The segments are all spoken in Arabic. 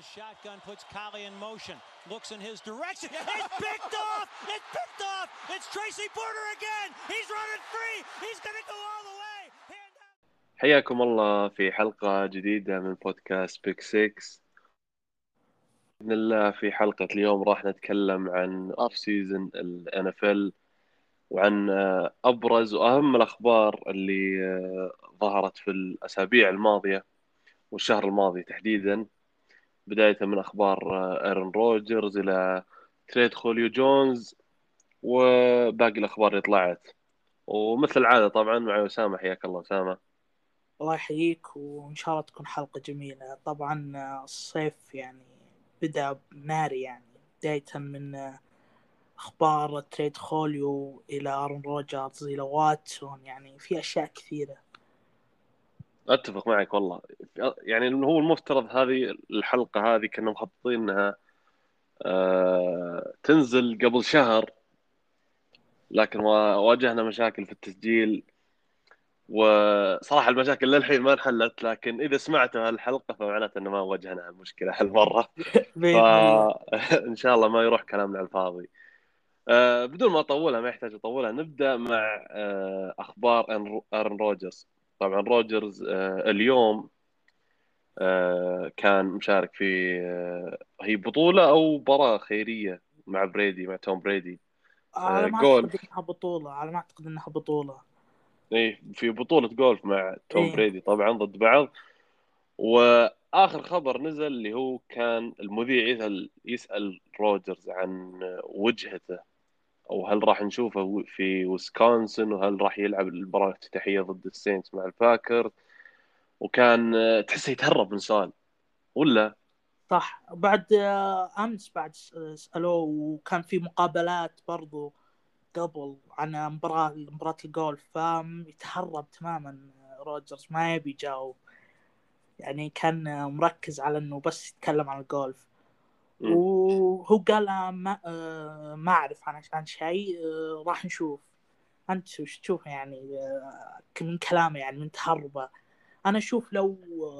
the shotgun, puts Collie in motion, looks in his direction. It's picked off! It's picked off! It's Tracy Porter again! He's running free! He's going to go all the way! حياكم الله في حلقة جديدة من بودكاست بيك 6 بإذن الله في حلقة اليوم راح نتكلم عن أوف سيزون ال NFL وعن أبرز وأهم الأخبار اللي آه، ظهرت في الأسابيع الماضية والشهر الماضي تحديدا بداية من أخبار آه، إيرون روجرز إلى trade خوليو جونز وباقي الأخبار اللي طلعت. ومثل العادة طبعا مع أسامة حياك الله أسامة. الله يحييك وإن شاء الله تكون حلقة جميلة. طبعا آه، الصيف يعني بدأ ناري يعني بداية من آه، أخبار trade خوليو إلى أرون روجرز إلى واتسون يعني في أشياء كثيرة. أتفق معك والله. يعني هو المفترض هذه الحلقة هذه كنا مخططين انها آه، تنزل قبل شهر لكن وا- واجهنا مشاكل في التسجيل. وصراحة المشاكل للحين ما انحلت لكن إذا سمعتوا هالحلقة فمعناته إنه ما واجهنا بإذن الله. فان شاء الله ما يروح كلامنا على الفاضي. آه، بدون ما أطولها ما يحتاج أطولها نبدأ مع آه، أخبار أن- إرن روجرز. طبعا روجرز آه، اليوم آه، كان مشارك في آه، هي بطولة أو مباراة خيرية مع بريدي مع توم بريدي. على ما جولف. أعتقد إنها بطولة. على ما أعتقد إنها بطولة. إيه في بطولة جولف مع توم إيه. بريدي طبعا ضد بعض. وآخر خبر نزل اللي هو كان المذيع يسأل روجرز عن وجهته. أو هل راح نشوفه في ويسكونسن وهل راح يلعب المباراة الافتتاحية ضد السينتس مع الباكر وكان آه، تحسه يتهرب من سؤال ولا؟ صح. بعد آه، أمس بعد س- سألوه وكان في مقابلات برضو قبل عن مباراة مباراة الجولف فيتهرب تماما روجرز ما يبي يجاوب. يعني كان مركز على إنه بس يتكلم عن الجولف. وهو قال ما آه، ما أعرف عن عن شيء آه، راح نشوف. أنت وش تشوف يعني؟ آه، من كلامه يعني من تهربه. أنا أشوف لو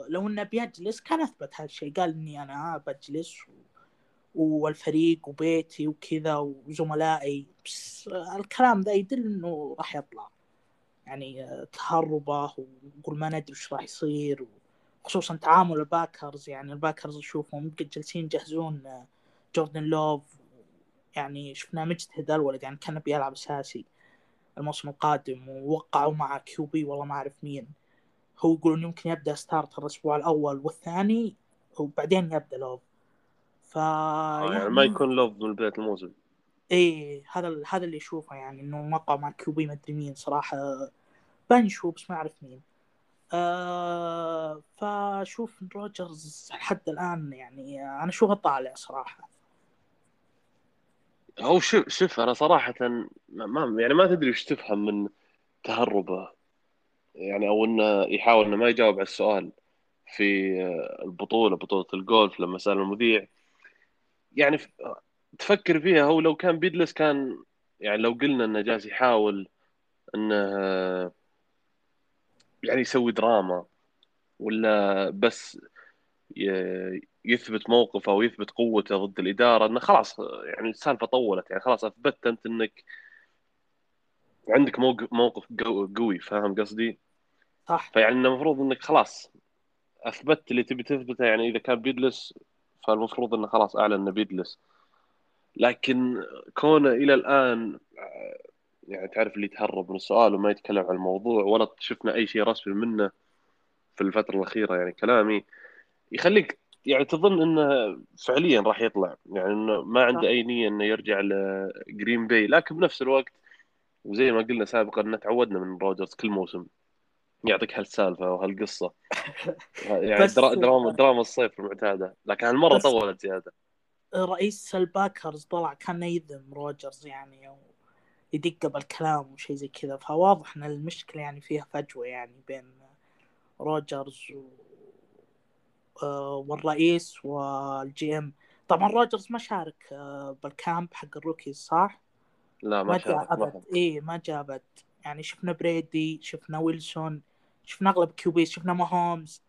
لو إنه بيجلس كان أثبت هالشيء. قال إني أنا بجلس و... والفريق وبيتي وكذا وزملائي. بس الكلام ذا يدل إنه راح يطلع. يعني تهربه ويقول ما ندري وش راح يصير خصوصا تعامل الباكرز يعني الباكرز اشوفهم قد جالسين يجهزون آه، جوردن لوف. يعني شفناه مجتهد الولد يعني كان بيلعب أساسي الموسم القادم ووقعوا مع QB والله ما أعرف مين. هو يقولون يمكن يبدأ starter الأسبوع الأول والثاني وبعدين يبدأ لوف. ف يعني ما يكون لوف من بداية الموسم. إيه هذا هذا اللي اشوفه يعني إنه وقع مع QB ما أدري مين صراحة. بنش و بس ما أعرف مين. آه فأشوف روجرز لحد الآن يعني أنا اشوفه طالع صراحة. هو شوف شوف أنا صراحة ما يعني ما تدري وش تفهم من تهربه. يعني أو إنه يحاول إنه ما يجاوب على السؤال في آه، البطولة بطولة الجولف لما سأل المذيع. يعني تفكر فيها هو لو كان بيدلس كان يعني لو قلنا إنه جالس يحاول إنه آه، يعني يسوي دراما ولا بس يثبت موقفه أو يثبت قوته ضد الإدارة إنه خلاص يعني السالفه طولت يعني خلاص أثبتت أنت إنك عندك موقف موقف قو- قوي فاهم قصدي؟ صح فيعني المفروض إنك خلاص اثبتت اللي تبي تثبته يعني إذا كان بيدلس فالمفروض إنه خلاص أعلن إنه بيدلس لكن كونه إلى الآن يعني تعرف اللي يتهرب من السؤال وما يتكلم عن الموضوع ولا شفنا أي شيء رسمي منه في الفترة الأخيرة يعني كلامه يخليك يعني تظن إنه فعليا راح يطلع. يعني إنه ما عنده. أي نية إنه يرجع لجرين باي لكن بنفس الوقت وزي ما قلنا سابقا ان تعودنا من روجرز كل موسم يعطيك هالسالفة وهالقصة. يعني دراما دراما الصيف المعتادة. لكن هالمرة طولت زيادة. رئيس الباكرز طلع كان يذم روجرز يعني و- يدق بالكلام وشي زي كذا. فواضح إن المشكلة يعني فيها فجوة يعني بين روجرز و... آه، والرئيس وال GM. طبعا روجرز ما شارك آه، بال camp حق ال rookies صح؟ لا ما ما شارك جاء ما ابد يعني شفنا برادي شفنا ويلسون شفنا أغلب QBs شفنا ماهومز.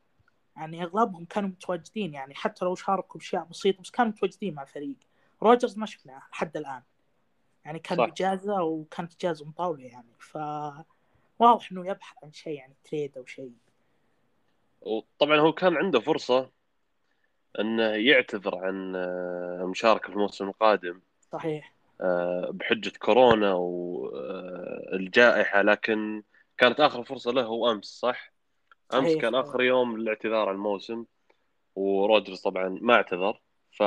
يعني أغلبهم كانوا متواجدين يعني حتى لو شاركوا بأشياء بسيطة بس كانوا متواجدين مع الفريق. روجرز ما شفناه لحد الآن. يعني كان صح. اجازه وكانت اجازه مطوله يعني ف واضح إنه يبحث عن شيء يعني تريد أو شيء وطبعا هو كان عنده فرصة انه يعتذر عن آه، المشاركة في الموسم القادم صحيح آه، بحجة كورونا والجائحة لكن كانت آخر فرصة له هو أمس صح؟ أمس صحيح. كان آخر يوم للاعتذار عن الموسم وروجرز طبعا ما اعتذر ف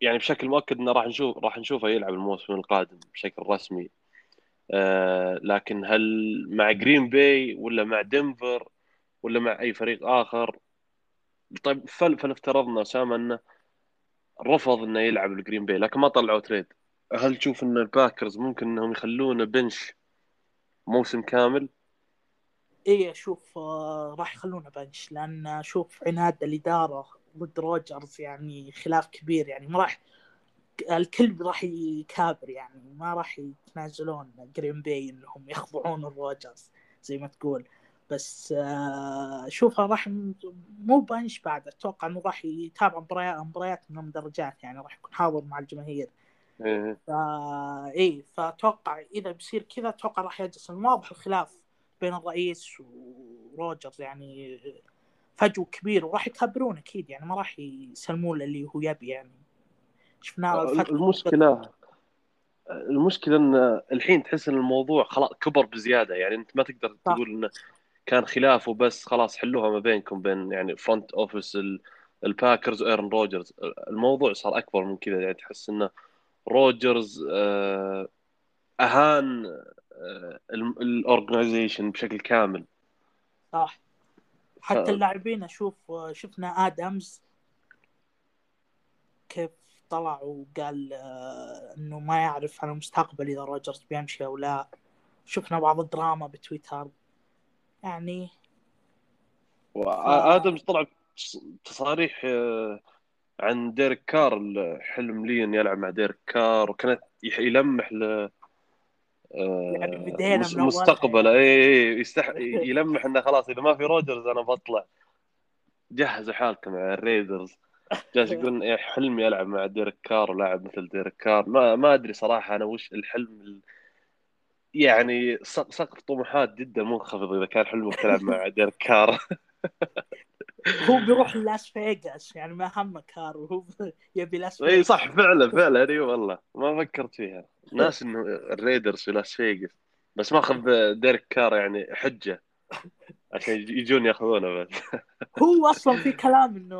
يعني بشكل مؤكد إنه راح نشوف راح نشوفه يلعب الموسم القادم بشكل رسمي. آه لكن هل مع جرين باي ولا مع دنفر ولا مع أي فريق آخر؟ طيب فل فلنفترض أسامة إنه رفض إنه يلعب لجرين باي لكن ما طلعوا trade. هل تشوف إن الباكرز ممكن إنهم يخلونه bench موسم كامل؟ اي أشوف آه، راح يخلونه bench لأن أشوف عناد الإدارة ضد روجرز يعني خلاف كبير يعني ما راح الكل راح يكابر يعني ما راح يتنازلون جرين باي إنهم يخضعون لروجرز زي ما تقول. بس آه، اشوفها راح مو bench بعد أتوقع إنه راح يتابع مباريات مباريات من المدرجات يعني راح يكون حاضر مع الجماهير. فا إي فأتوقع إذا بيصير كذا أتوقع راح يجلس. واضح الخلاف بين الرئيس وروجرز يعني فجوه كبير وراح يكبرون أكيد يعني ما راح يسلمون اللي هو يبي يعني. شفناه الفترة- المشكلة المشكلة إن الحين تحس إن الموضوع خلاص كبر بزيادة يعني أنت ما تقدر صح. تقول انه كان خلاف وبس خلاص حلوها ما بينكم بين يعني front office ال- الباكرز وآرون روجرز الموضوع صار أكبر من كذا يعني تحس انه روجرز آه، أهان ال organization بشكل كامل. صح. حتى ف- اللاعبين أشوف شفنا آدمز كيف طلع وقال آه، إنه ما يعرف عن المستقبل إذا روجرز بيمشي أو لا. شفنا بعض الدراما بتويتر. يعني وادمز طلع تصاريح آه، عن ديريك كار الحلم لي انه يلعب مع ديريك كار وكانت يلمح ل آه، يعني مس- أولها مستقبله. اي اي يستح... يلمح إنه خلاص إذا ما في روجرز أنا بطلع. جهزوا حالكم مع الريدرز جالس يقول إيه حلمي ألعب مع ديريك كار ولاعب مثل ديريك كار ما ما أدري صراحة أنا وش الحلم ال... يعني سق- سقف طموحات جدا منخفض إذا كان حلمك تلعب مع ديريك كار هو بيروح لاس فيغاس يعني ما همه كار وهو يبي لاس إي فيغاس. صح فعلا فعلا إي والله ما فكرت فيها. ناس إنه الريدرز في لاس فيغاس بس ماخذ ديريك كار يعني حجة عشان يج- يجون يأخذونه بس هو أصلا في كلام إنه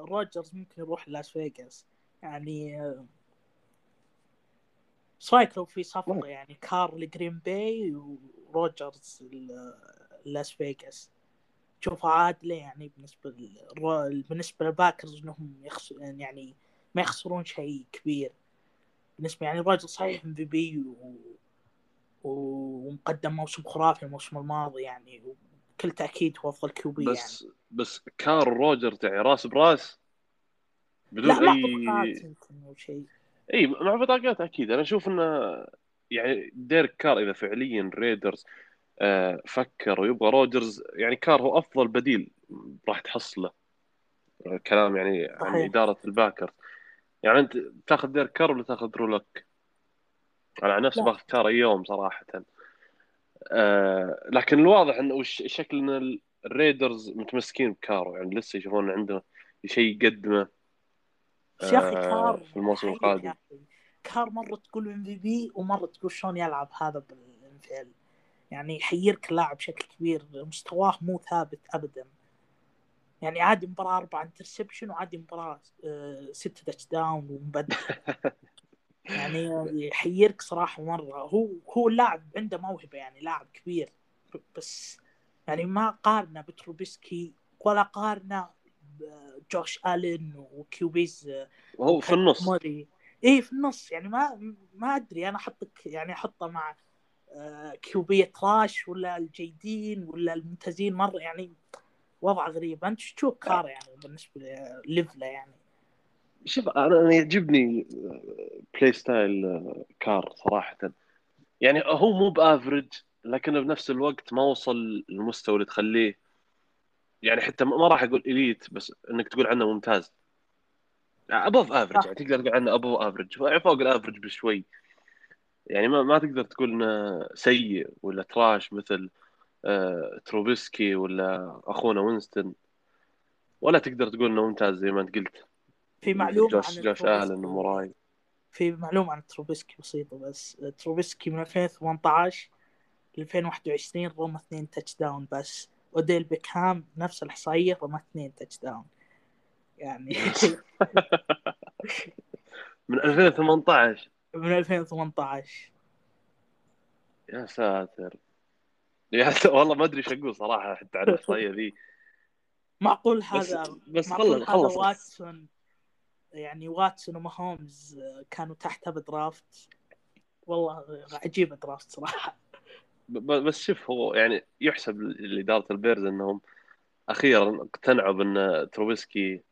روجرز ممكن يروح لاس فيغاس. يعني إيش رايك لو في صفقة يعني كار لجرين باي وروجرز لاس فيغاس. تشوفها عادلة يعني بالنسبة. بالنسبة للباكرز إنهم يخسر يعني ما يخسرون شيء كبير. بالنسبة يعني روجرز صحيح MVP و... ومقدم موسم خرافي الموسم الماضي يعني وبكل تأكيد هو أفضل QB يعني. بس بس كار روجرز يعني راس براس؟ بدون لا اي شيء. إي مع بطاقات أكيد. أنا أشوف إنه يعني ديريك كار إذا فعليا ريدرز فكر ويبغى روجرز يعني كار هو أفضل بديل راح تحصله آه، كلام يعني عن صحيح. إدارة الباكر يعني أنت تاخذ ديريك كار ولا تاخذ لوك؟ أنا عن نفسي. باخذ كار اليوم صراحة آه، لكن الواضح انه شكل إن الريدرز متمسكين بكار و يعني لسه يشوفون عنده شيء يقدمه بس يا أخي آه، كار في الموسم القادم. كار مرة تقول MVP ومرة تقول شلون يلعب هذا بال NFL يعني يحيرك اللاعب بشكل كبير مستواه مو ثابت ابدا. يعني عادي مباراة أربعة interception وعادي مباراة آه، ستة touchdown ومبدع يعني يحيرك صراحة مرة. هو هو اللاعب عنده موهبة يعني لاعب كبير. بس يعني ما قارنه بتروبيسكي ولا قارنه بجوش ألين و QBs وهو في النص. موراي. اي في النص. يعني ما ما أدري. أنا أحطك يعني أحطه مع آه، QB تراش ولا الجيدين ولا الممتازين مرة يعني وضع غريب. شو تشوف كار يعني بالنسبة ليفله يعني؟ شوف أنا يعجبني play style كار صراحة. يعني هو مو ب average لكنه بنفس الوقت ما وصل للمستوى اللي تخليه. يعني حتى ما راح أقول elite بس إنك تقول عنه ممتاز. above average. يعني تقدر تقول عنه above average فوق ال average بشوي. يعني ما, ما تقدر تقول إنه سيء ولا trash مثل آه تروبيسكي ولا أخونا وينستون. ولا تقدر تقول إنه ممتاز زي ما أنت قلت. في معلومة جوش عن جوش. الن وموراي. في معلومة عن تروبيسكي بسيطة بس. تروبيسكي من 2018 ل 2021 رمى اثنين touchdown بس. أوديل بيكهام نفس الإحصائية رمى اثنين touchdown يعني من 2018 من 2018 يا ساتر. يا س... والله ما أدري إيش أقول صراحة حتى على الاحصائيه ذي. معقول بس هذا بس معقول خلص هذا واتسون. يعني واتسون وماهومز كانوا تحتها ب draft والله عجيب draft صراحة. بس شوف هو يعني يحسب لاداره البيرز إنهم أخيرا اقتنعوا بأن تروبيسكي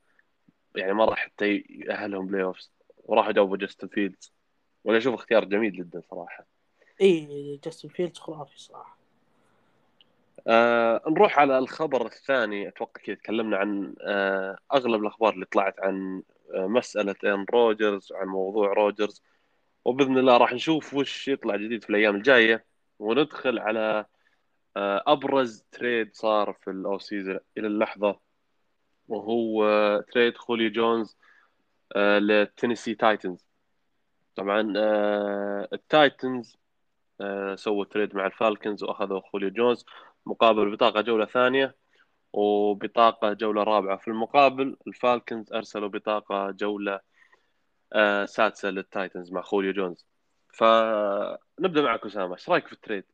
يعني ما راح حتى يأهلهم playoffs وراحوا جابوا جاستن فيلدز. وأنا أشوف اختيار جميل جدا صراحة. إي جاستن فيلدز خرافي صراحة. آه نروح على الخبر الثاني. أتوقع كذا تكلمنا عن آه أغلب الأخبار اللي طلعت عن آه مسألة ان روجرز عن موضوع روجرز. وبإذن الله راح نشوف وش يطلع جديد في الأيام الجاية. وندخل على آه أبرز trade صار في ال off-season إلى اللحظة. وهو آه trade خولي جونز آه للتينيسي تايتنز. طبعا آه التايتنز آه سووا trade مع الفالكنز وأخذوا خوليو جونز مقابل بطاقة جولة ثانية وبطاقة جولة رابعة. في المقابل الفالكنز أرسلوا بطاقة جولة آه سادسة للتايتنز مع خوليو جونز. فنبدأ معك أسامة إيش رأيك في ال trade؟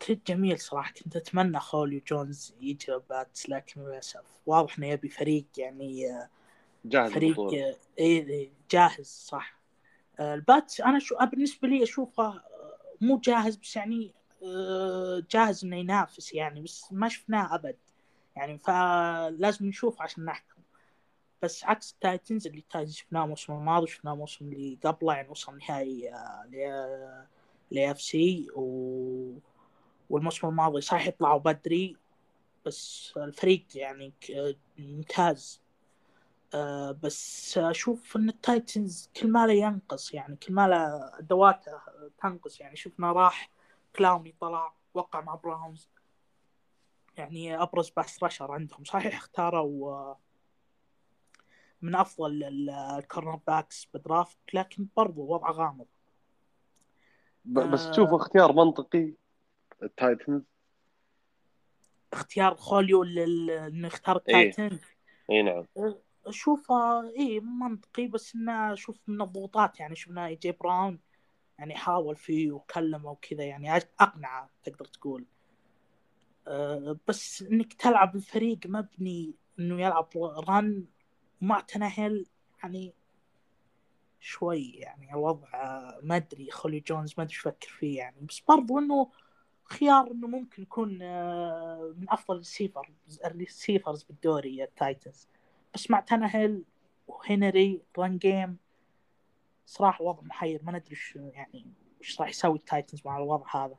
trade جميل صراحة. كنت أتمنى خوليو جونز يجي لكن للأسف واضح إنه يبي فريق يعني آه، جاهز فريق آه، إيه إيه، جاهز صح. آه، الباتس أنا شو بالنسبة لي أشوفه آه، مو جاهز بس يعني جاهز إنه ينافس يعني بس ما شفناه أبد يعني فلازم نشوف عشان نحكم. بس عكس التايتنز اللي التايتنز شفناه الموسم الماضي شفناه الموسم اللي قبله يعني وصل نهائي AFC و... والموسم الماضي صحيح يطلعوا بدري بس الفريق يعني ممتاز. آه، بس أشوف إن التايتنز كل ما له ينقص يعني كل ما له أدواته تنقص. يعني شفنا راح كلاوني طلع وقع مع براونز. يعني أبرز pass rusher عندهم. صحيح اختاروا آه، من أفضل ال- ال cornerbacks ب draft لكن برضو وضعه غامض. بس آه. تشوفه اختيار منطقي التايتنز. اختيار خوليو إنه يختار إيه. التايتنز. اي نعم. اشوفه إي منطقي بس إنه أشوف من الضغوطات يعني شفنا اي جي براون يعني حاول فيه وكلمه وكذا يعني أقنعه تقدر تقول. أه بس إنك تلعب الفريق مبني إنه يلعب run ومع تانهيل يعني شوي يعني الوضع ما أدري خولي جونز ما أدري إيش أفكر فيه يعني. بس برضو إنه خيار إنه ممكن يكون آه، من أفضل ال receiver ال receivers بالدوري التايتنز. بس مع تانهيل وهنري run game. صراحة وضع محير. ما ندري شو يعني إيش راح يسوي التايتنز مع الوضع هذا.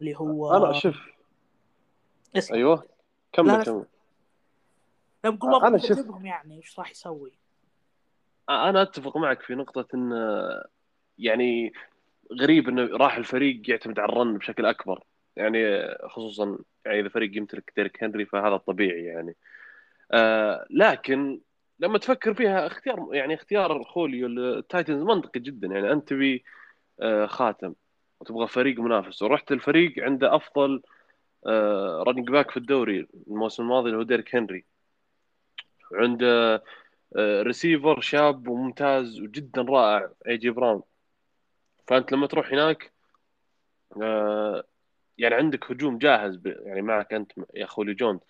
اللي هو أنا شوف. اسمع. أيوه. لا، كمل. لا. كمل لو بقول شوف- يعجبهم يعني إيش راح يسوي. أنا أتفق معك في نقطة إن يعني غريب إنه راح الفريق يعتمد على ال run بشكل أكبر. يعني خصوصا يعني إذا فريق يمتلك ديريك هنري فهذا الطبيعي يعني. آه لكن لما تفكر فيها اختيار يعني اختيار خوليو التايتنز منطقي جدا. يعني أنت تبي آه خاتم وتبغى فريق منافس. ورحت الفريق عنده أفضل آه running back في الدوري الموسم الماضي اللي هو ديريك هنري. وعنده آه، ريسيفر شاب وممتاز وجدا رائع اي جي براون فأنت لما تروح هناك آه، يعني عندك هجوم جاهز يعني معك أنت يا خولي جونز.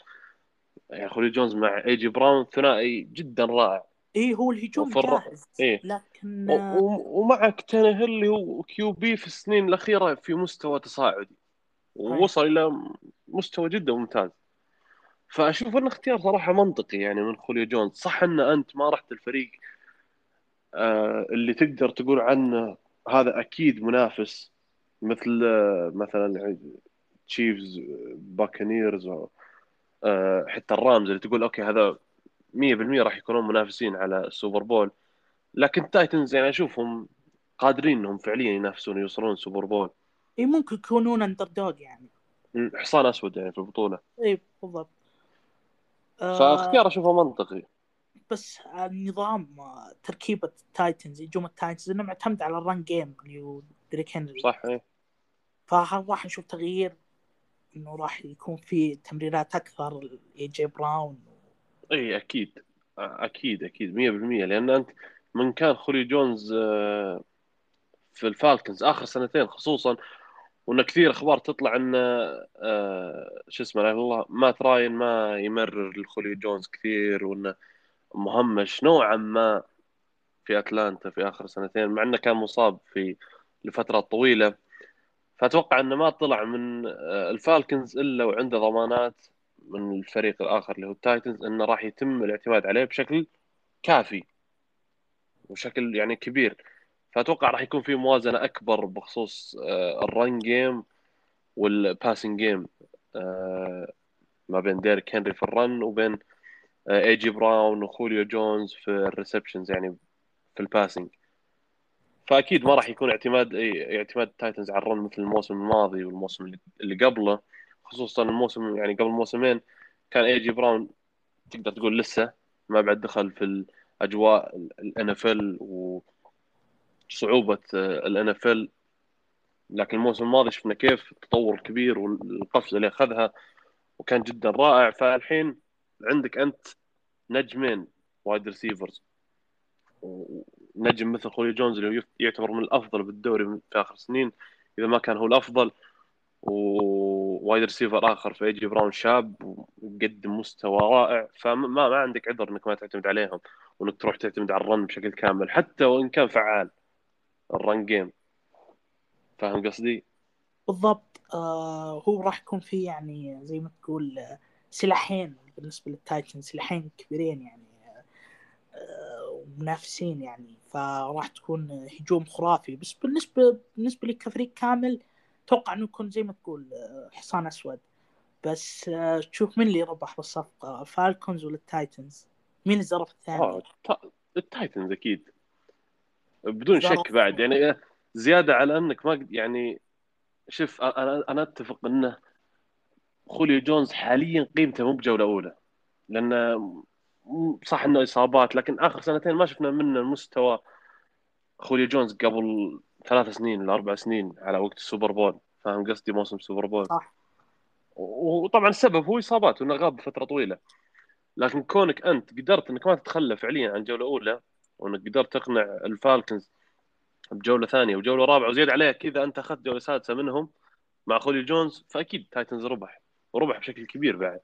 يا خولي جونز مع اي جي براون ثنائي جدا رائع. إيه هو الهجوم جاهز إيه. لكن و- ومعك تانهيل اللي هو QB في السنين الأخيرة في مستوى تصاعدي. ووصل إلى مستوى جدا ممتاز. فأشوف انه اختيار صراحة منطقي يعني من خوليو جونز. صح إن أنت ما رحت الفريق آه، اللي تقدر تقول عنه هذا أكيد منافس مثل آه، مثلا يعني Chiefs Buccaneers حتى ال Rams اللي تقول okay هذا 100% راح يكونون منافسين على ال Super Bowl. لكن ال Titans يعني أشوفهم قادرين إنهم فعليا ينافسون يوصلون Super Bowl. إي ممكن يكونون underdog يعني حصان أسود يعني في البطولة. إي بالضبط. آه، فاختيار أشوفه منطقي. بس النظام آه، تركيبة ال Titans هجوم ال Titans إنه معتمد على ال run game اللي هو ديريك هنري. صح إيه. فهل راح نشوف تغيير إنه راح يكون في تمريرات أكثر اي جي براون. إي أكيد. أكيد أكيد 100% لأن أنت من كان خولي جونز آه، في الفالكنز آخر سنتين خصوصا وإن كثير أخبار تطلع إن آه، شو اسمه لا الله مات راين ما يمرر لخولي جونز كثير وانه مهمش نوعا ما في أتلانتا في آخر سنتين مع إنه كان مصاب في لفترة طويلة. فأتوقع إنه ما طلع من آه، الفالكنز إلا وعنده ضمانات من الفريق الآخر اللي هو ال Titans إنه راح يتم الاعتماد عليه بشكل كافي وشكل يعني كبير. فأتوقع راح يكون في موازنة أكبر بخصوص آه، ال run game وال passing game آه، ما بين ديريك هنري في ال run وبين اي جي براون وخوليو جونز في ال receptions يعني في ال passing فأكيد ما راح يكون اعتماد اعتماد ال Titans على ال run مثل الموسم الماضي والموسم اللي- اللي قبله. خصوصا الموسم يعني قبل موسمين كان اي جي براون تقدر تقول لسه ما بعد دخل في الأجواء ال NFL وصعوبة ال NFL لكن الموسم الماضي شفنا كيف التطور الكبير والقفزة اللي أخذها وكان جدا رائع. فالحين عندك أنت نجمين wide receivers ونجم مثل خوليو جونز اللي يعتبر من الأفضل بالدوري في آخر سنين إذا ما كان هو الأفضل. و wide receiver آخر في اي جي براون شاب ويقدم مستوى رائع. فما ما عندك عذر إنك ما تعتمد عليهم وإنك تروح تعتمد على ال run بشكل كامل حتى وإن كان فعال. ال run game فاهم قصدي؟ بالضبط. آه هو راح يكون في يعني زي ما تقول آه، سلاحين بالنسبة لل Titans سلاحين كبيرين يعني. آه ومنافسين يعني فراح تكون هجوم خرافي. بس بالنسبة بالنسبة لي كفريق كامل أتوقع إنه يكون زي ما تقول آه، حصان أسود. بس آه، تشوف مين اللي ربح بالصفقة ال Falcons ولا ال Titans؟ مين الطرف الثاني؟ التا- ال Titans أكيد. بدون. شك بعد يعني زيادة على إنك ما يعني شوف أنا أنا أتفق إنه خوليو جونز حاليا قيمته مو بجولة أولى. لأنه م- صح إنه إصابات لكن آخر سنتين ما شفنا منه مستوى. خوليو جونز قبل ثلاث سنين ولا أربع سنين على وقت ال Super Bowl. فاهم قصدي؟ موسم ال Super Bowl. صح. وطبعا السبب هو إصابات وإنه غاب فترة طويلة. لكن كونك أنت قدرت إنك ما تتخلى فعليا عن جولة أولى وإنك قدرت تقنع ال Falcons بجولة ثانية وجولة رابعة وزيد عليها كذا أنت أخذت جولة سادسة منهم مع خوليو جونز فأكيد Titans ربح وربح بشكل كبير بعد.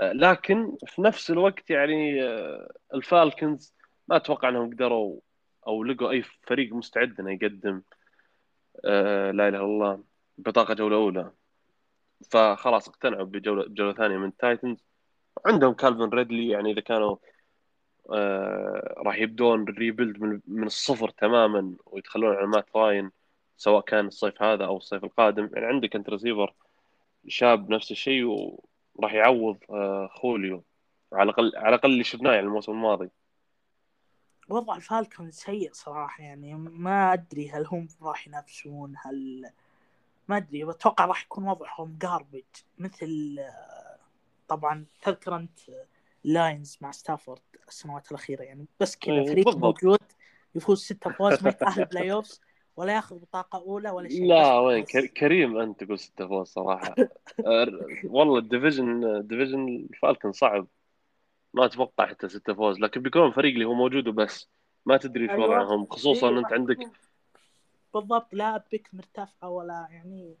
لكن في نفس الوقت يعني آه، ال Falcons ما أتوقع إنهم قدروا أو لقوا أي فريق مستعد إنه يقدم آه، لا إله إلا الله بطاقة جولة أولى. فخلاص اقتنعوا بجولة بجولة ثانية من Titans. عندهم كالفن ريدلي يعني إذا كانوا آه راح يبدون rebuild من, من الصفر تماما ويتخلون على مات راين سواء كان الصيف هذا أو الصيف القادم. يعني عندك أنت ريسيفر شاب نفس الشيء وراح يعوض آه خوليو. على الأقل على الأقل اللي شفناه يعني الموسم الماضي. وضع ال Falcons سيء صراحة يعني. ما أدري هل هم راح ينافسون هل ما أدري. بتوقع راح يكون وضعهم garbage مثل آه، طبعا تذكر أنت Lions مع ستافورد السنوات الأخيرة يعني. بس كذا إيه، فريق. موجود يفوز ستة فوز ما يتأهل playoffs ولا ياخذ بطاقة أولى ولا شيء. لا وين؟ كريم أنت تقول ستة فوز صراحة والله ال division division ال Falcons صعب. ما أتوقع حتى ستة فوز لكن بيكون فريق اللي هو موجود وبس. ما تدري إيش أيوة. وضعهم خصوصا إيه، أنت عندك بالضبط لا pick مرتفعة ولا يعني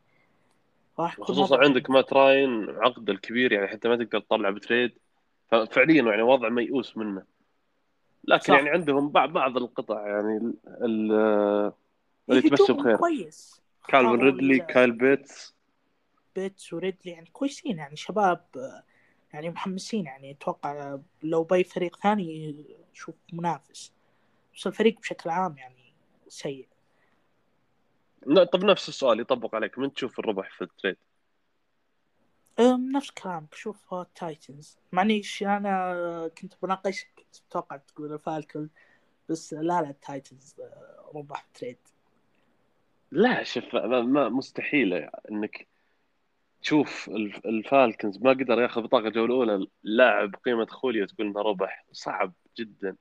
خصوصا عندك مات راين عقد الكبير يعني حتى ما تقدر تطلع ب trade. ففعليا يعني وضع ميؤوس منه. لكن صح. يعني عندهم بعض بعض القطع يعني ال- اللي هجومهم بخير. كويس كالفن ريدلي كايل بيتس. بيتس وريدلي يعني كويسين يعني شباب يعني محمسين يعني. أتوقع لو بأي فريق ثاني يشوف منافس. بس الفريق بشكل عام يعني سيء. لا، طب نفس السؤال يطبق عليك. من تشوف الربح في ال trade؟ أم، نفس كلامك شوف Titans. معني ش- أنا كنت بناقشك أتوقع تقول ال Falcons بس لا لا ال Titans آه، ربح trade لا شوف ما ما- مستحيل إنك تشوف الف- ال Falcons ما قدر ياخذ بطاقة الجولة الأولى لاعب قيمة خوليو تقول انه ربح. صعب جدا.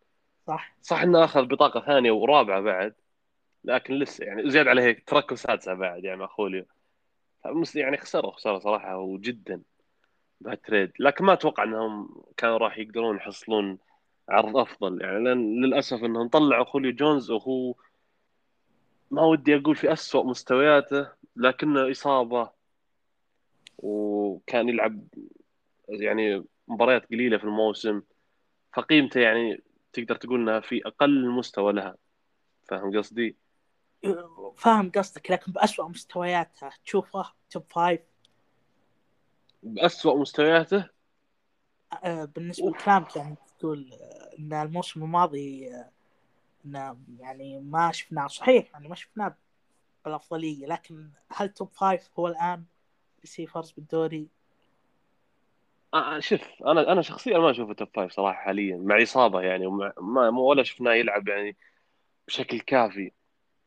صح. صح إنه أخذ بطاقة ثانية ورابعة بعد لكن لسه يعني زيادة على هيك تركوا سادسة بعد يعني مع خوليو فمس- يعني خسروا خساره صراحة وجدا بهال trade. لكن ما أتوقع إنهم كانوا راح يقدرون يحصلون عرض أفضل. يعني لأن للأسف إنهم طلعوا خوليو جونز وهو ما ودي أقول في أسوأ مستوياته لكنه إصابة. وكان يلعب يعني مباريات قليلة في الموسم. فقيمته يعني تقدر تقول إنها في أقل مستوى لها. فاهم قصدي؟ فاهم قصدك لكن بأسوأ مستوياتها. تشوفه top five بأسوأ مستوياته؟ أه، بالنسبة. لكلامك يعني تقول أه، إن الموسم الماضي أه، انه يعني ما شفناه. صحيح يعني ما شفناه بالأفضلية لكن هل top five هو الآن receivers بالدوري؟ آه، شوف أنا أنا شخصيا ما أشوفه top five صراحة حاليا مع إصابة يعني ومع ما ولا شفناه يلعب يعني بشكل كافي.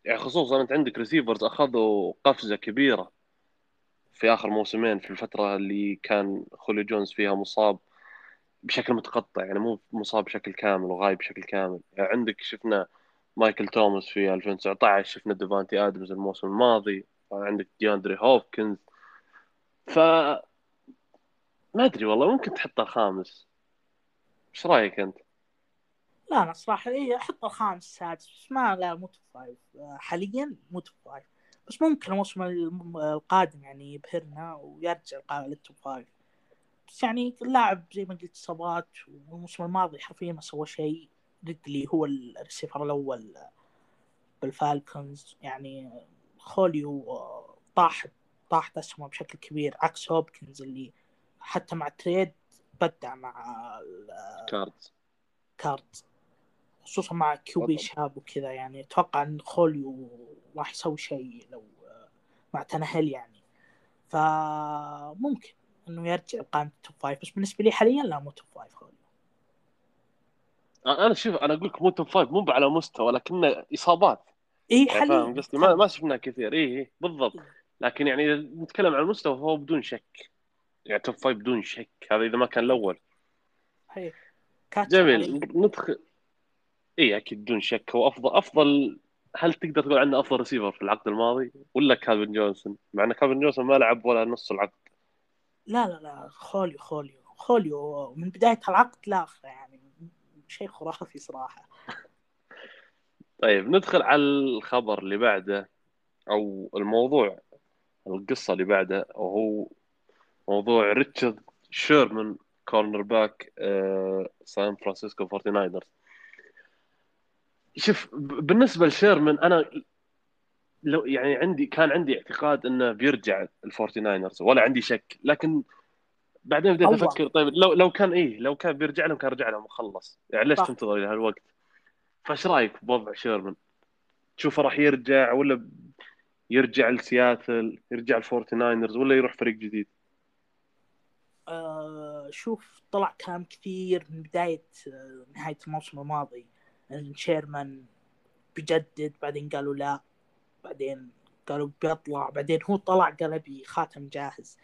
يعني خصوصا أنت عندك receivers أخذوا قفزة كبيرة في آخر موسمين في الفترة اللي كان خوليو جونز فيها مصاب. بشكل متقطع يعني مو مصاب بشكل كامل وغايب بشكل كامل. يعني عندك شفنا مايكل توماس في 2019 شفنا ديفانتي آدمز الموسم الماضي عندك دياندري هوبكنز. ف ما أدري والله ممكن تحطه الخامس إيش رأيك أنت؟ لا أنا صراحة اي أحط الخامس السادس بس ما لا مو top five أه، حاليا مو top five بس ممكن الموسم الم- القادم يعني يبهرنا ويرجع لل top five بس يعني اللاعب زي ما قلت اصابات والموسم الماضي حرفيا ما سوى شيء. ريدلي هو الريسيفر الأول بالفالكونز. يعني خوليو طاح طاحت اسهمه بشكل كبير. عكس هوبكنز اللي حتى مع ال trade بدع مع كاردز الكارد خصوصا مع QB. شاب وكذا. يعني أتوقع إن خوليو راح يسوي شيء لو مع تانهيل يعني. فممكن. إنه يرجع قائمة ال top five بس بالنسبة لي حاليا لا مو top five خوليو أنا شوف أنا أقول لك مو top five مو على مستوى لكنه إصابات. إي يعني حاليا. فاهم قصدي؟ ما ما شفناه كثير. إي بالضبط. لكن يعني إذا نتكلم عن المستوى فهو بدون شك. يعني top five بدون شك. هذا إذا ما كان الأول. كاتشر جميل. ندخل إي أكيد بدون شك. هو أفضل أفضل هل تقدر تقول عنه أفضل ريسيفر في العقد الماضي؟ ولا كالفن جونسون؟ مع إن كالفن جونسون ما لعب ولا نص العقد. لا لا لا خوليو خوليو خوليو من بداية العقد لاخره يعني شيء خرافي صراحة. طيب ندخل على الخبر اللي بعده أو الموضوع القصة اللي بعده وهو موضوع ريتشارد شيرمان cornerback آه، سان فرانسيسكو 49 شوف ب- بالنسبة لشيرمان أنا لو يعني عندي كان عندي اعتقاد إنه بيرجع الفورتي ناينرز ولا عندي شك لكن بعدين بديت. أفكر طيب لو لو كان إيه لو كان بيرجع لهم كان رجع لهم وخلص يعني ليش. تنتظر إلى هالوقت؟ فإيش رأيك بوضع شيرمان؟ تشوفه راح يرجع ولا يرجع لسياتل يرجع الفورتي ناينرز ولا يروح فريق جديد؟ آه شوف طلع كلام كثير من بداية آه نهاية الموسم الماضي إن شيرمان بيجدد بعدين قالوا لا بعدين قالوا بيطلع بعدين هو طلع قال أبي خاتم جاهز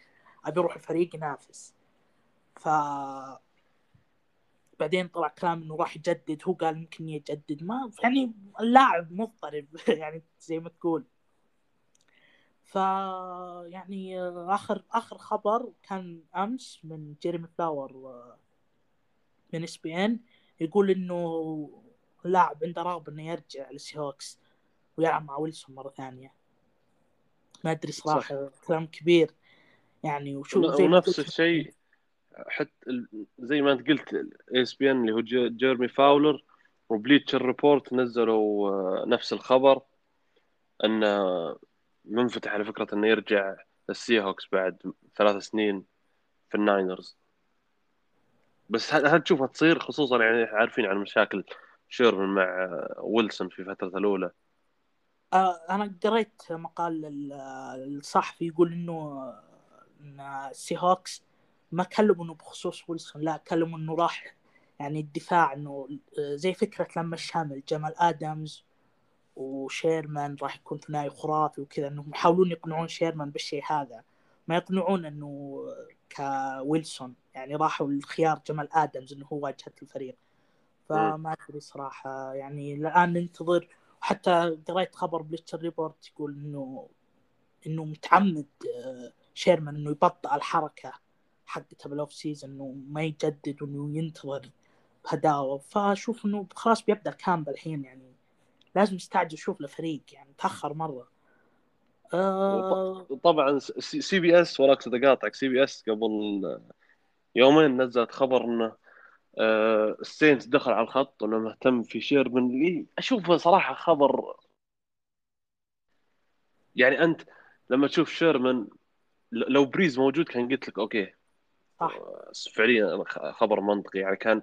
أبي أروح الفريق ينافس. ف بعدين طلع كلام إنه راح يجدد هو قال يمكن يجدد. ما يعني اللاعب مضطرب يعني زي ما تقول. ف يعني آخر آخر خبر كان أمس من جيريمي فاولر آه، من ESPN يقول إنه اللاعب عنده رغبة إنه يرجع للسيهوكس ويلعب مع ويلسون مرة ثانية. ما أدري صراحة كلام كبير. يعني وشوف ونفس الشيء حتى زي ما أنت قلت ESPN اللي هو جي- جيرمي فاولر وبليتشر ريبورت نزلوا آه، نفس الخبر انه منفتح على فكرة إنه يرجع السي هوكس بعد ثلاث سنين في الناينرز. بس هل تشوفها تصير؟ خصوصا يعني عارفين عن مشاكل شيرمان مع آه، ويلسون في فترته الأولى. آه، أنا قريت مقال ال- الصحفي يقول إنه إن السي هوكس ما كلموا إنه بخصوص ويلسون لا كلموا إنه راح يعني الدفاع إنه زي فكرة لما الشامل جمال آدمز وشيرمان راح يكون ثنائي خرافي وكذا إنهم يحاولون يقنعون شيرمان بالشيء هذا. ما يقنعون إنه كويلسون يعني راحوا الخيار جمال آدمز إنه هو واجهة الفريق. فما أدري صراحة يعني الآن ننتظر وحتى قريت خبر بليتشر ريبورت يقول انه إنه متعمد آه، شيرمان إنه يبطئ الحركة حقته بال off-season إنه ما يجدد وإنه ينتظر بهداوة. فأشوف إنه خلاص بيبدأ ال camp الحين يعني لازم يستعجل يشوف له فريق يعني تأخر مرة. آه... طبعا CBS وراك قاطعك CBS قبل يومين نزلت خبر إنه آه السينتس دخل على الخط وانه مهتم في شيرمان اللي أشوفه صراحة خبر يعني أنت لما تشوف شيرمان لو بريز موجود كان قلت لك okay. صح. فعليا خبر منطقي. يعني كان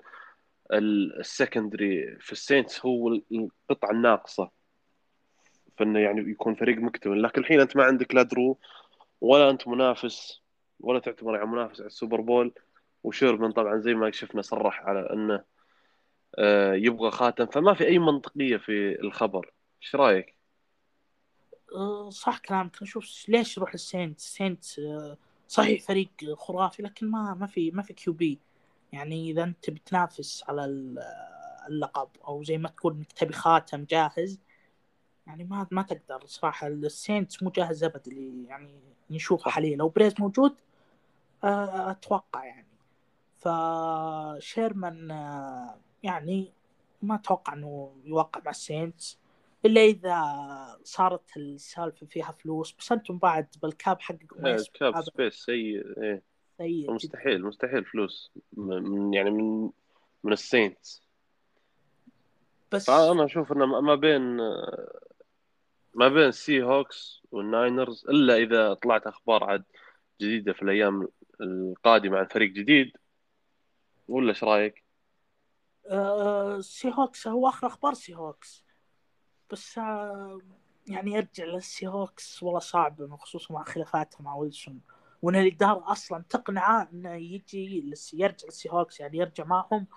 ال secondary في السينتس هو القطعة الناقصة. فإنه يعني يكون فريق مكتمل. لكن الحين أنت ما عندك لا درو ولا أنت منافس ولا تعتبر يعني منافس على السوبر بول. وشيرمان طبعا زي ما شفنا صرح على أنه آه، يبغى خاتم. فما في أي منطقية في الخبر. إيش رأيك؟ أه، صح كلامك. نشوف ليش يروح السينت. السينت أه، صحيح فريق خرافي لكن ما ما في ما في QB. يعني إذا أنت بتنافس على اللقب أو زي ما تقول إنك تبي خاتم جاهز يعني ما ما تقدر صراحة. السينت مو جاهز ابد اللي يعني نشوفه حاليا. لو بريز موجود أتوقع يعني. فشيرمان يعني ما أتوقع إنه يوقع مع السينتس إلا إذا صارت السالفة فيها فلوس بس أنتم بعد بال cap حقكم إيه ال cap space سيء إيه. سيء مستحيل. مستحيل فلوس. من يعني من من السينتس بس أنا أشوف إنه ما بين ما بين السي هوكس والناينرز إلا إذا طلعت أخبار عاد جديدة في الأيام القادمة عن فريق جديد. ولا إيش رأيك؟ آه سي هوكس هو آخر أخبار سي هوكس. بس آه يعني يرجع للسي هوكس والله صعب خصوصا مع خلافاته مع ويلسون. وإن الإدارة أصلا تقنعه إنه يجي يرجع للسي هوكس يعني يرجع معهم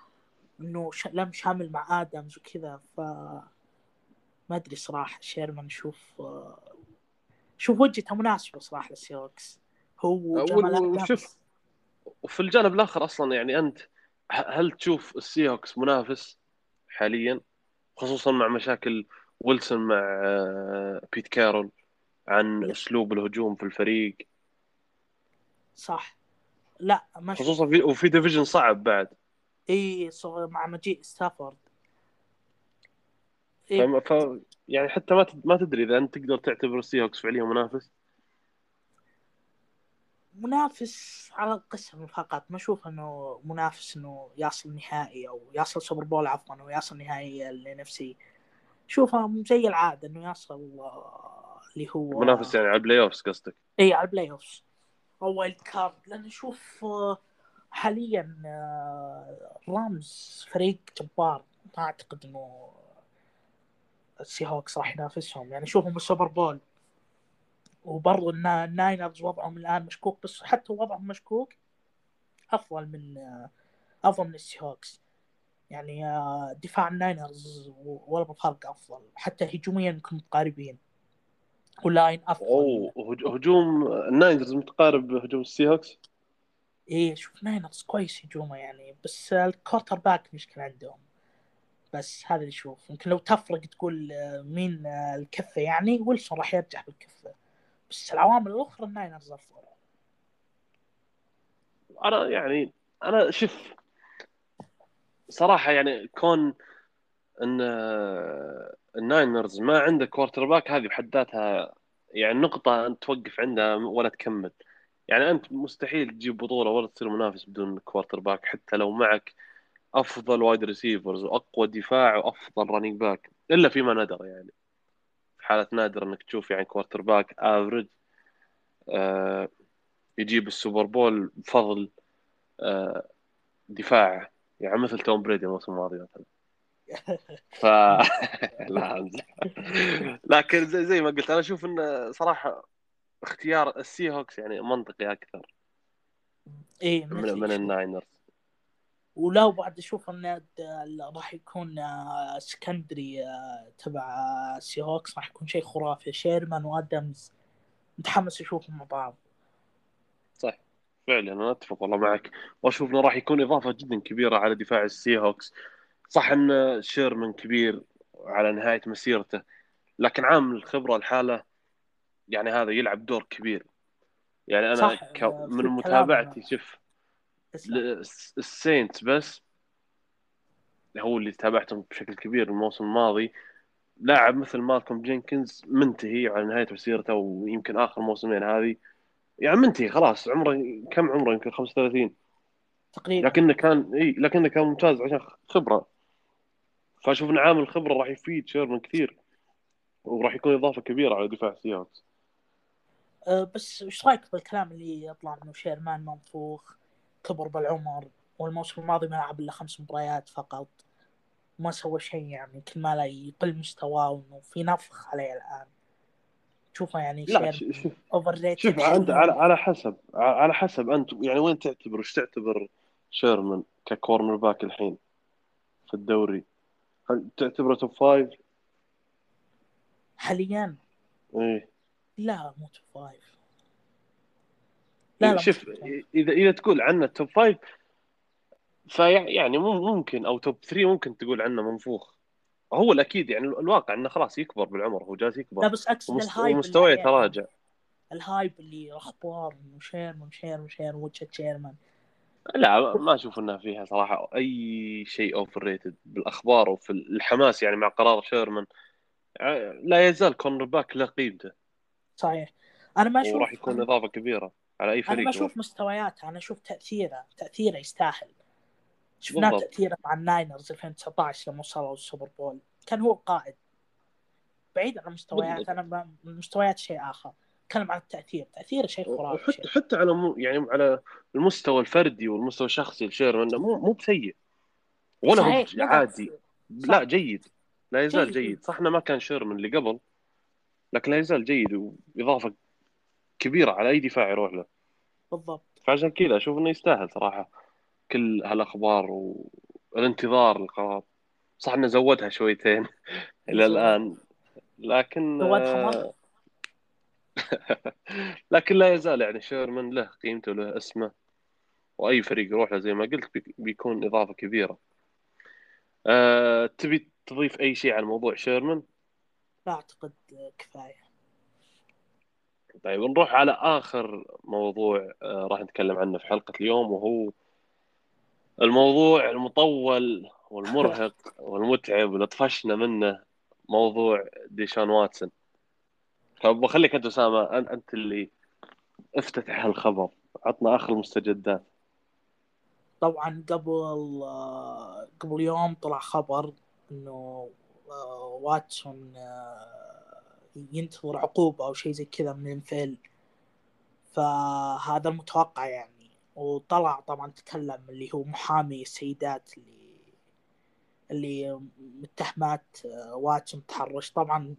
إنه لم شمل مع آدمز وكذا. ف ما أدري صراحة شيرمان شوف آه شوف وجهته مناسبة صراحة للسي هوكس. هو وشوف وفي الجانب الآخر أصلا يعني أنت هل تشوف السي هوكس منافس حاليا؟ خصوصا مع مشاكل ويلسون مع آه، بيت كارول عن أسلوب الهجوم في الفريق. صح. لا ما خصوصا في وفي division صعب بعد. إي مع مجيء ستافورد. إيه؟ ف... يعني حتى ما ما تدري إذا أنت تقدر تعتبر السي هوكس فعليا منافس. منافس على القسم فقط. ما أشوف إنه منافس إنه يصل نهائي أو يصل سوبر بول عفوا أو يصل نهائي ال NFC شوفه زي العادة إنه يصل آه، اللي هو منافس يعني على ال playoffs قصدك؟ إي على ال playoffs أو wild card لأن أشوف آه، حاليا آه، رامز فريق جبار. ما أعتقد إنه السي هوكس راح ينافسهم. يعني شوفهم بالسوبر بول وبرضو الناينرز وضعهم الآن مشكوك بس حتى وضعهم مشكوك أفضل من أفضل من السي هوكس يعني دفاع الناينرز ولا بفرق أفضل حتى هجوميا يمكن متقاربين. وال line أفضل. اوه هجوم الناينرز متقارب بهجوم السي هوكس إيه شوف ناينرز كويس هجومه يعني بس ال quarterback مشكلة عندهم. بس هذا اللي شوف يمكن لو تفرق تقول مين الكفة يعني ويلسون راح يرجع بالكفة. بس العوامل الأخرى الناينرز افضل أنا يعني أنا شوف صراحة يعني كون إن الناينرز ما عنده كوارتر باك هذه بحد ذاتها يعني نقطة أنت توقف عندها ولا تكمل. يعني أنت مستحيل تجيب بطولة ولا تصير منافس بدون quarterback حتى لو معك أفضل wide receivers وأقوى دفاع وأفضل running back إلا فيما ندر يعني. حالة نادر أنك تشوف يعني quarterback افريج آه، يجيب السوبر بول بفضل آه، دفاع يعني مثل توم بريدي الموسم الماضي مثلا. ف لا لكن زي, زي ما قلت أنا أشوف انه صراحة اختيار السي هوكس يعني منطقي أكثر. اي من, من. الناينرز. ولو بعد أشوف انه راح يكون آه، secondary آه، تبع آه، سي هوكس راح يكون شيء خرافي. شيرمان وادمز متحمس أشوفهم مع بعض. صح. فعلا أنا أتفق والله معك. وأشوف إنه راح يكون إضافة جدا كبيرة على دفاع السي هوكس صح إن شيرمان كبير على نهاية مسيرته لكن عامل الخبرة الحالة يعني هذا يلعب دور كبير. يعني أنا ك... آه، من متابعتي شوف اسلم. ل- السينت بس. هو اللي تابعتهم بشكل كبير الموسم الماضي. لاعب مثل مالكوم جينكنز منتهي على نهاية مسيرته ويمكن آخر موسمين هذه. يعني منتهي خلاص عمره كم عمره؟ يمكن 35 تقريبا. لكنه كان إي لكنه كان ممتاز عشان خبرة. فأشوف إن عامل الخبره راح يفيد شيرمان كثير وراح يكون إضافة كبيرة على دفاع السي هوكس أه بس إيش رأيك بالكلام اللي يطلع انه شيرمان منفوخ. كبر بالعمر والموسم الماضي ما لعب إلا خمس مباريات فقط. ما سوى شيء يعني كل ما لا يقل مستواه وانه في نفخ عليه الآن. تشوفه يعني لا overrated شوف. أنت على على حسب على حسب. أنت يعني وين تعتبر؟ إيش تعتبر شيرمان ك cornerback الحين في الدوري؟ هل تعتبره top five؟ حاليا؟ إيه. لا مو top five لا لا. شوف. اذا إذا تقول عنه top five فيعني ممكن أو top 3 ممكن تقول عنه منفوخ. هو الأكيد يعني الواقع إنه خلاص يكبر بالعمر هو جالس لا يكبر بس أقصد ومست- ال hype ومستواه. يتراجع. ال hype اللي أخبار إنه شيرمان شيرمان شيرمان وجهة شيرمان. لا ما أشوف انها فيها صراحة أي شيء overrated بالاخبار وفي الحماس يعني مع قرار شيرمان. لا يزال cornerback له قيمته. صحيح. أنا ما أشوف وراح يكون إضافة كبيرة. على أي أنا فريق ما أشوف مستوياته أنا أشوف تأثيره تأثيره يستاهل بالضبط. تأثيره مع الناينرز 2019 لما وصلوا السوبر بول كان هو القائد بعيد عن المستويات. أنا المستويات شيء آخر أتكلم عن التأثير تأثيره شيء خرافي وحتى شيء. حتى على مو يعني على المستوى الفردي والمستوى الشخصي لشيرمان مو مو بسيء ولا هو عادي صح. لا جيد لا يزال جيد. جيد صح انه ما كان شيرمان اللي قبل لكن لا يزال جيد وإضافة كبيرة على أي دفاع يروح له. بالضبط. فعشان كذا أشوف إنه يستاهل صراحة كل هالأخبار والانتظار القرار. صح إنه زودها شويتين إلى. الآن. لكن آه،. لكن لا يزال يعني شيرمان له قيمته له اسمه. وأي فريق يروح له زي ما قلت بي- بيكون إضافة كبيرة. أه تبي تضيف أي شيء عن موضوع شيرمان؟ لا أعتقد كفاية. طيب نروح على آخر موضوع آه راح نتكلم عنه في حلقة اليوم وهو الموضوع المطول والمرهق والمتعب اللي طفشنا منه موضوع ديشان واتسون. فبخليك أنت أسامة أنت اللي افتتح الخبر عطنا آخر المستجدات. طبعا قبل آه، قبل يوم طلع خبر إنه آه، واتسون ينتظر عقوبة أو شيء زي كذا من ال NFL. فهذا المتوقع يعني. وطلع طبعا تكلم اللي هو محامي السيدات اللي اللي متهمات آه، واتسون تحرش طبعا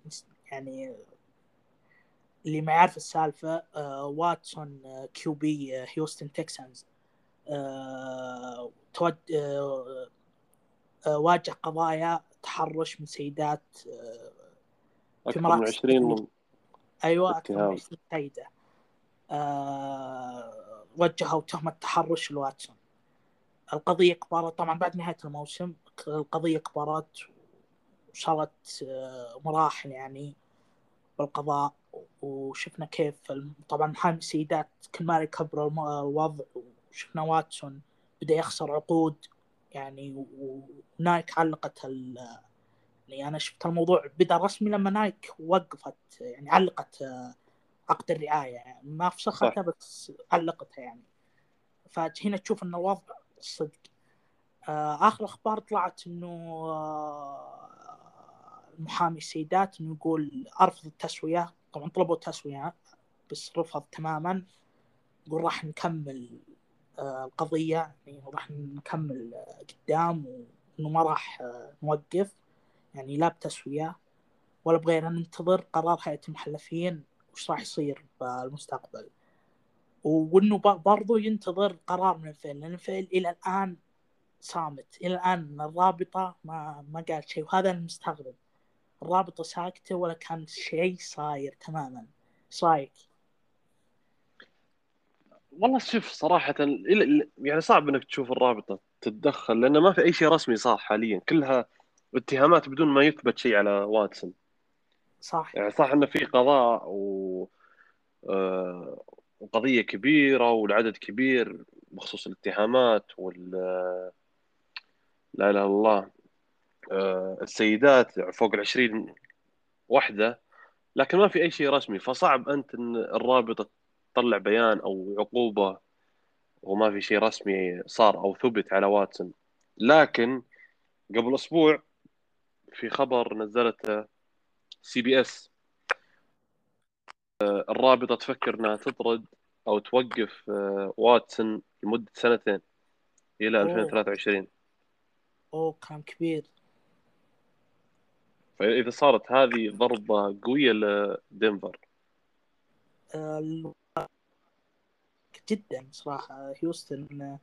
يعني اللي ما يعرف السالفة آه، واتسون آه، QB هيوستن تكسانز واجه قضايا تحرش من سيدات أكثر من مراكز 20 من أيوه أكثر من اتهام. 20 سيده آه، وجهوا تهمه تحرش لواتسون. القضية كبرت طبعا بعد نهاية الموسم القضية كبرت وصارت آه، مراحل يعني بالقضاء وشفنا كيف طبعا محامي السيدات كل ما يكبر الوضع وشفنا واتسون بدأ يخسر عقود يعني ونايك علقت ال يعني أنا شفت الموضوع بدأ رسمي لما نايك وقفت يعني علقت آه، عقد الرعاية. يعني ما فسختها بس علقتها يعني. فهنا تشوف إن الوضع صدق. آه، آخر أخبار طلعت إنه آه، المحامي السيدات إنه يقول أرفض التسوية. طبعا طلبوا تسوية بس رفض تماما. يقول راح نكمل القضية. يعني راح نكمل قدام وإنه ما راح نوقف. يعني لا بتسويه ولا بغير ننتظر قرار هيئه المحلفين وش راح يصير بالمستقبل. وإنه برضو ينتظر قرار من الفيل لأن الفيل إلى الآن صامت إلى الآن الرابطة ما ما قال شيء وهذا المستغرب. الرابطة ساكتة ولا كان شيء صاير تماما. إيش رأيك؟ والله شوف صراحة يعني صعب إنك تشوف الرابطة تتدخل لأنه ما في أي شيء رسمي صار حاليا كلها اتهامات بدون ما يثبت شيء على واتسون. صح. يعني صح إنه في قضاء و آه، وقضية كبيرة والعدد كبير بخصوص الاتهامات وال لا إله إلا الله آه، السيدات فوق العشرين وحدة لكن ما في أي شيء رسمي. فصعب أنت إن الرابطة تطلع بيان أو عقوبة وما في شيء رسمي صار أو ثبت على واتسون. لكن قبل أسبوع في خبر نزلته CBS الرابطة تفكر إنها تطرد أو توقف آه، واتسون لمدة سنتين إلى أوه. 2023 أوه كان كبير. فإذا صارت هذه ضربة قوية لدنفر. آه، جدا صراحة. هيوستن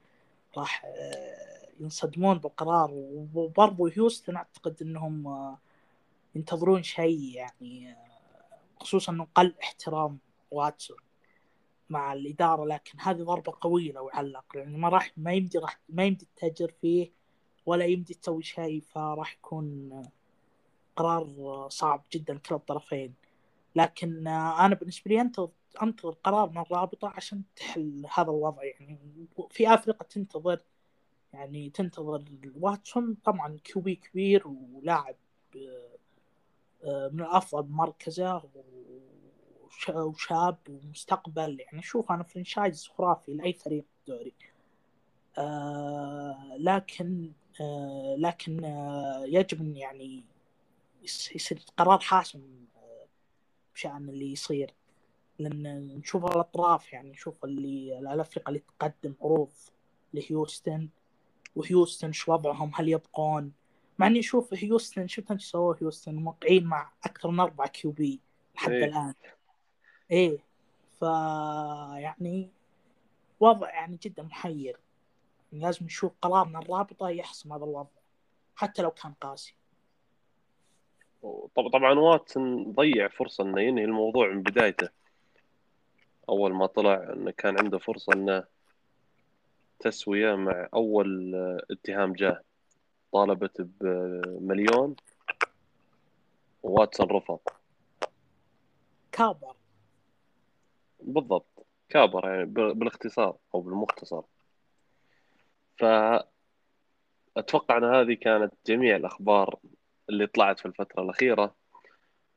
راح آه، ينصدمون بالقرار وبرضو هيوستن أعتقد إنهم ينتظرون شيء يعني خصوصا إنه قل احترام واتسون مع الإدارة لكن هذه ضربة قوية لو علق يعني ما راح ما يمدي راح ما يمدي تتاجر فيه ولا يمدي تسوي شيء فراح يكون قرار صعب جدا كلا الطرفين. لكن أنا بالنسبة لي أنتظر أنتظر قرار من الرابطه عشان تحل هذا الوضع يعني في أفريقيا تنتظر يعني تنتظر واتسون طبعا كيوبي كبير ولاعب آه، من الأفضل بمركزه وشاب ومستقبل. يعني شوف أنا franchise خرافي لأي فريق دوري. آه لكن آه لكن يجب إن يعني يصير قرار حاسم بشأن اللي يصير. لأن نشوف الأطراف يعني نشوف اللي الافرقه اللي تقدم عروض لهيوستن. وهيوستن شو وضعهم؟ هل يبقون؟ مع إني أشوف هيوستن شفت انت سووا هيوستن؟ موقعين مع أكثر من أربع QB لحد إيه. الآن. إيه. ف يعني وضع يعني جدا محير. يعني لازم نشوف قرار من الرابطة يحسم هذا الوضع حتى لو كان قاسي. طبعا واتسون ضيع فرصة إنه ينهي الموضوع من بدايته. أول ما طلع إنه كان عنده فرصة إنه تسوية مع أول اتهام جاه طالبت بمليون وواتسون رفض. كابر. بالضبط. كابر يعني بالاختصار أو بالمختصر. ف أتوقع أن هذه كانت جميع الأخبار اللي طلعت في الفترة الأخيرة.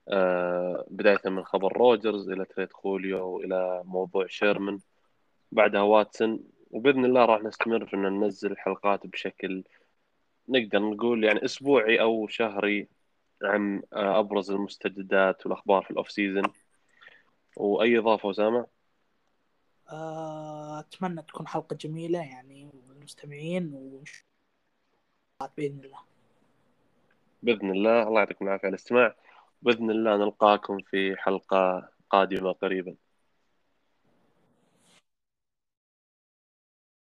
آه، بداية من خبر روجرز إلى trade خوليو والى موضوع شيرمن. بعدها واتسون وبإذن الله راح نستمر في ان ننزل حلقات بشكل نقدر نقول يعني أسبوعي أو شهري عن آه، أبرز المستجدات والأخبار في الأوف سيزون وأي إضافة أسامة؟ آه، أتمنى تكون حلقة جميلة يعني والمستمعين ونشوف بإذن الله. بإذن الله. الله يعطيكم العافية على الاستماع. بإذن الله نلقاكم في حلقة قادمة قريبا.